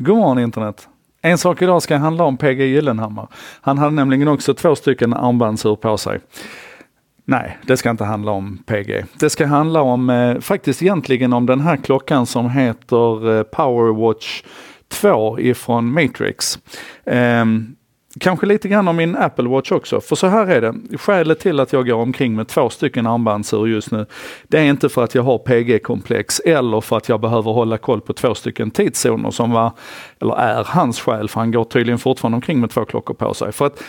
God morgon internet! En sak idag ska handla om PG Gyllenhammar. Han hade nämligen också två stycken armbandsur på sig. Nej, det ska inte handla om PG. Det ska handla om, eh, faktiskt egentligen om den här klockan som heter eh, Powerwatch 2 ifrån Matrix. Um, Kanske lite grann om min Apple Watch också, för så här är det. Skälet till att jag går omkring med två stycken armbandsur just nu, det är inte för att jag har PG-komplex eller för att jag behöver hålla koll på två stycken tidszoner som var, eller är hans skäl, för han går tydligen fortfarande omkring med två klockor på sig. För att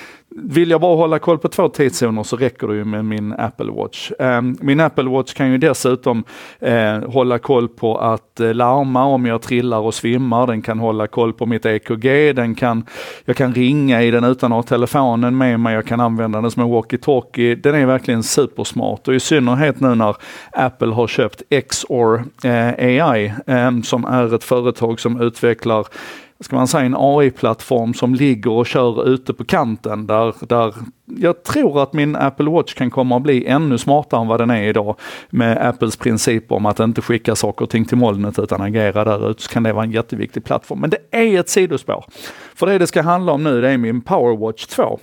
vill jag bara hålla koll på två tidszoner så räcker det ju med min Apple Watch. Ehm, min Apple Watch kan ju dessutom eh, hålla koll på att eh, larma om jag trillar och svimmar. Den kan hålla koll på mitt EKG. Den kan, jag kan ringa i den utan att ha telefonen med mig. Jag kan använda den som en walkie-talkie. Den är verkligen supersmart och i synnerhet nu när Apple har köpt XOR eh, AI ehm, som är ett företag som utvecklar ska man säga, en AI-plattform som ligger och kör ute på kanten där, där jag tror att min Apple Watch kan komma att bli ännu smartare än vad den är idag med Apples princip om att inte skicka saker och ting till molnet utan agera där ute så kan det vara en jätteviktig plattform. Men det är ett sidospår. För det det ska handla om nu det är min Powerwatch 2.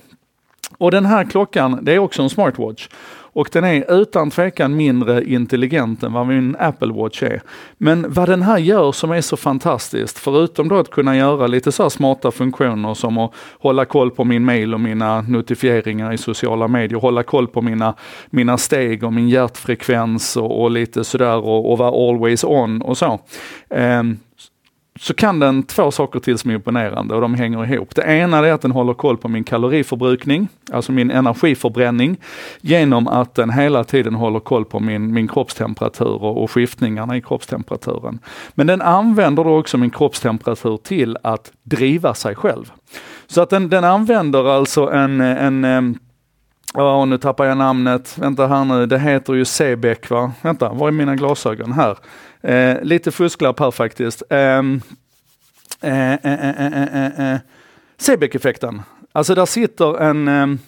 Och den här klockan, det är också en smartwatch. Och den är utan tvekan mindre intelligent än vad min Apple Watch är. Men vad den här gör som är så fantastiskt, förutom då att kunna göra lite så smarta funktioner som att hålla koll på min mail och mina notifieringar i sociala medier, hålla koll på mina, mina steg och min hjärtfrekvens och, och lite sådär och, och vara always on och så. Um, så kan den två saker till som är imponerande och de hänger ihop. Det ena är att den håller koll på min kaloriförbrukning, alltså min energiförbränning, genom att den hela tiden håller koll på min, min kroppstemperatur och, och skiftningarna i kroppstemperaturen. Men den använder då också min kroppstemperatur till att driva sig själv. Så att den, den använder alltså en, en eh, Ja, nu tappar jag namnet. Vänta här nu, det heter ju Sebeck va? Vänta, var är mina glasögon? Här. Eh, lite fusklapp här faktiskt. Ehm, eh, eh, eh Sebeck-effekten. Alltså där sitter en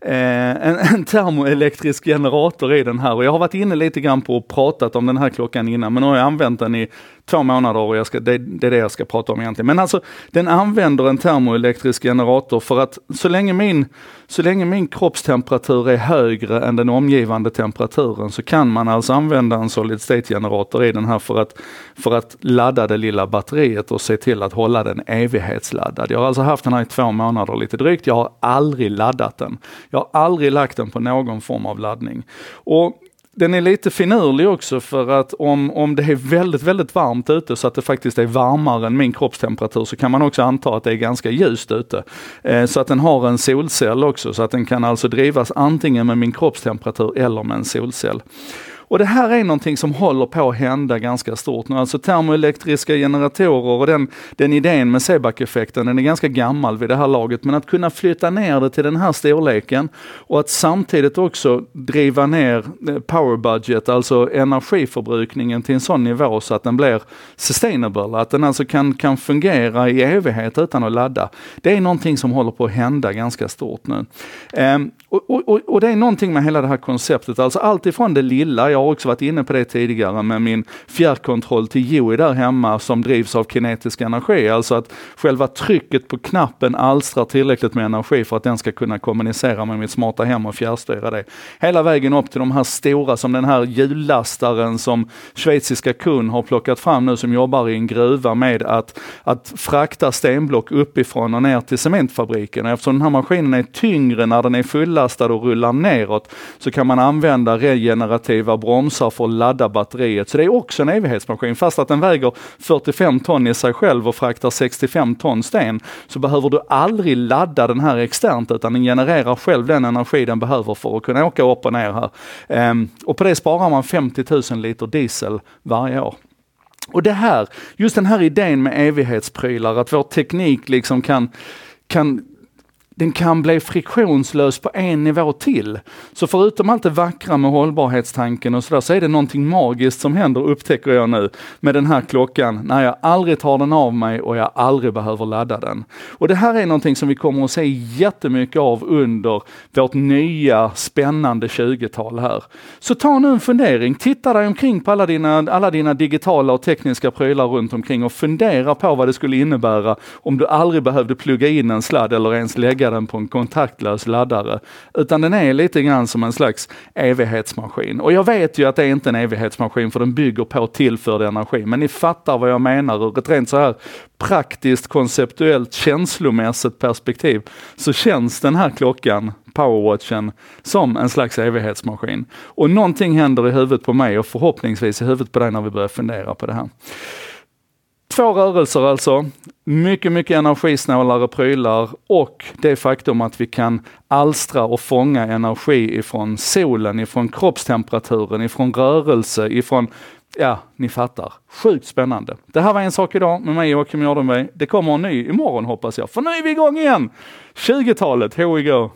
Eh, en, en termoelektrisk generator i den här och jag har varit inne lite grann på och pratat om den här klockan innan men nu har jag använt den i två månader och jag ska, det, det är det jag ska prata om egentligen. Men alltså den använder en termoelektrisk generator för att så länge min, så länge min kroppstemperatur är högre än den omgivande temperaturen så kan man alltså använda en solid state generator i den här för att, för att ladda det lilla batteriet och se till att hålla den evighetsladdad. Jag har alltså haft den här i två månader lite drygt. Jag har aldrig laddat den. Jag har aldrig lagt den på någon form av laddning. Och den är lite finurlig också för att om, om det är väldigt, väldigt varmt ute så att det faktiskt är varmare än min kroppstemperatur så kan man också anta att det är ganska ljust ute. Eh, så att den har en solcell också så att den kan alltså drivas antingen med min kroppstemperatur eller med en solcell. Och det här är någonting som håller på att hända ganska stort nu. Alltså termoelektriska generatorer och den, den idén med Sebac-effekten, den är ganska gammal vid det här laget. Men att kunna flytta ner det till den här storleken och att samtidigt också driva ner eh, power budget, alltså energiförbrukningen till en sån nivå så att den blir sustainable, att den alltså kan, kan fungera i evighet utan att ladda. Det är någonting som håller på att hända ganska stort nu. Um, och, och, och, det är någonting med hela det här konceptet, alltså allt ifrån det lilla, jag har också varit inne på det tidigare med min fjärrkontroll till Joey där hemma som drivs av kinetisk energi. Alltså att själva trycket på knappen alstrar tillräckligt med energi för att den ska kunna kommunicera med mitt smarta hem och fjärrstyra det. Hela vägen upp till de här stora som den här hjullastaren som schweiziska Kun har plockat fram nu som jobbar i en gruva med att, att frakta stenblock uppifrån och ner till cementfabriken. Eftersom den här maskinen är tyngre när den är fullastad och rullar neråt så kan man använda regenerativa bromsar för att ladda batteriet. Så det är också en evighetsmaskin. Fast att den väger 45 ton i sig själv och fraktar 65 ton sten så behöver du aldrig ladda den här externt utan den genererar själv den energi den behöver för att kunna åka upp och ner här. Um, och på det sparar man 50 000 liter diesel varje år. Och det här, just den här idén med evighetsprylar, att vår teknik liksom kan, kan den kan bli friktionslös på en nivå till. Så förutom allt det vackra med hållbarhetstanken och sådär, så är det någonting magiskt som händer, upptäcker jag nu, med den här klockan, när jag aldrig tar den av mig och jag aldrig behöver ladda den. Och det här är någonting som vi kommer att se jättemycket av under vårt nya spännande 20-tal här. Så ta nu en fundering, titta dig omkring på alla dina, alla dina digitala och tekniska prylar runt omkring och fundera på vad det skulle innebära om du aldrig behövde plugga in en sladd eller ens lägga den på en kontaktlös laddare. Utan den är lite grann som en slags evighetsmaskin. Och jag vet ju att det är inte en evighetsmaskin för den bygger på tillförd energi. Men ni fattar vad jag menar ur ett rent så här praktiskt, konceptuellt, känslomässigt perspektiv så känns den här klockan powerwatchen som en slags evighetsmaskin. Och någonting händer i huvudet på mig och förhoppningsvis i huvudet på dig när vi börjar fundera på det här. Två rörelser alltså, mycket, mycket energisnålare prylar och det faktum att vi kan alstra och fånga energi ifrån solen, ifrån kroppstemperaturen, ifrån rörelse, ifrån Ja, ni fattar. Sjukt spännande. Det här var en sak idag med mig Joakim Jardenberg. Det kommer en ny imorgon hoppas jag, för nu är vi igång igen! 20-talet, here we go!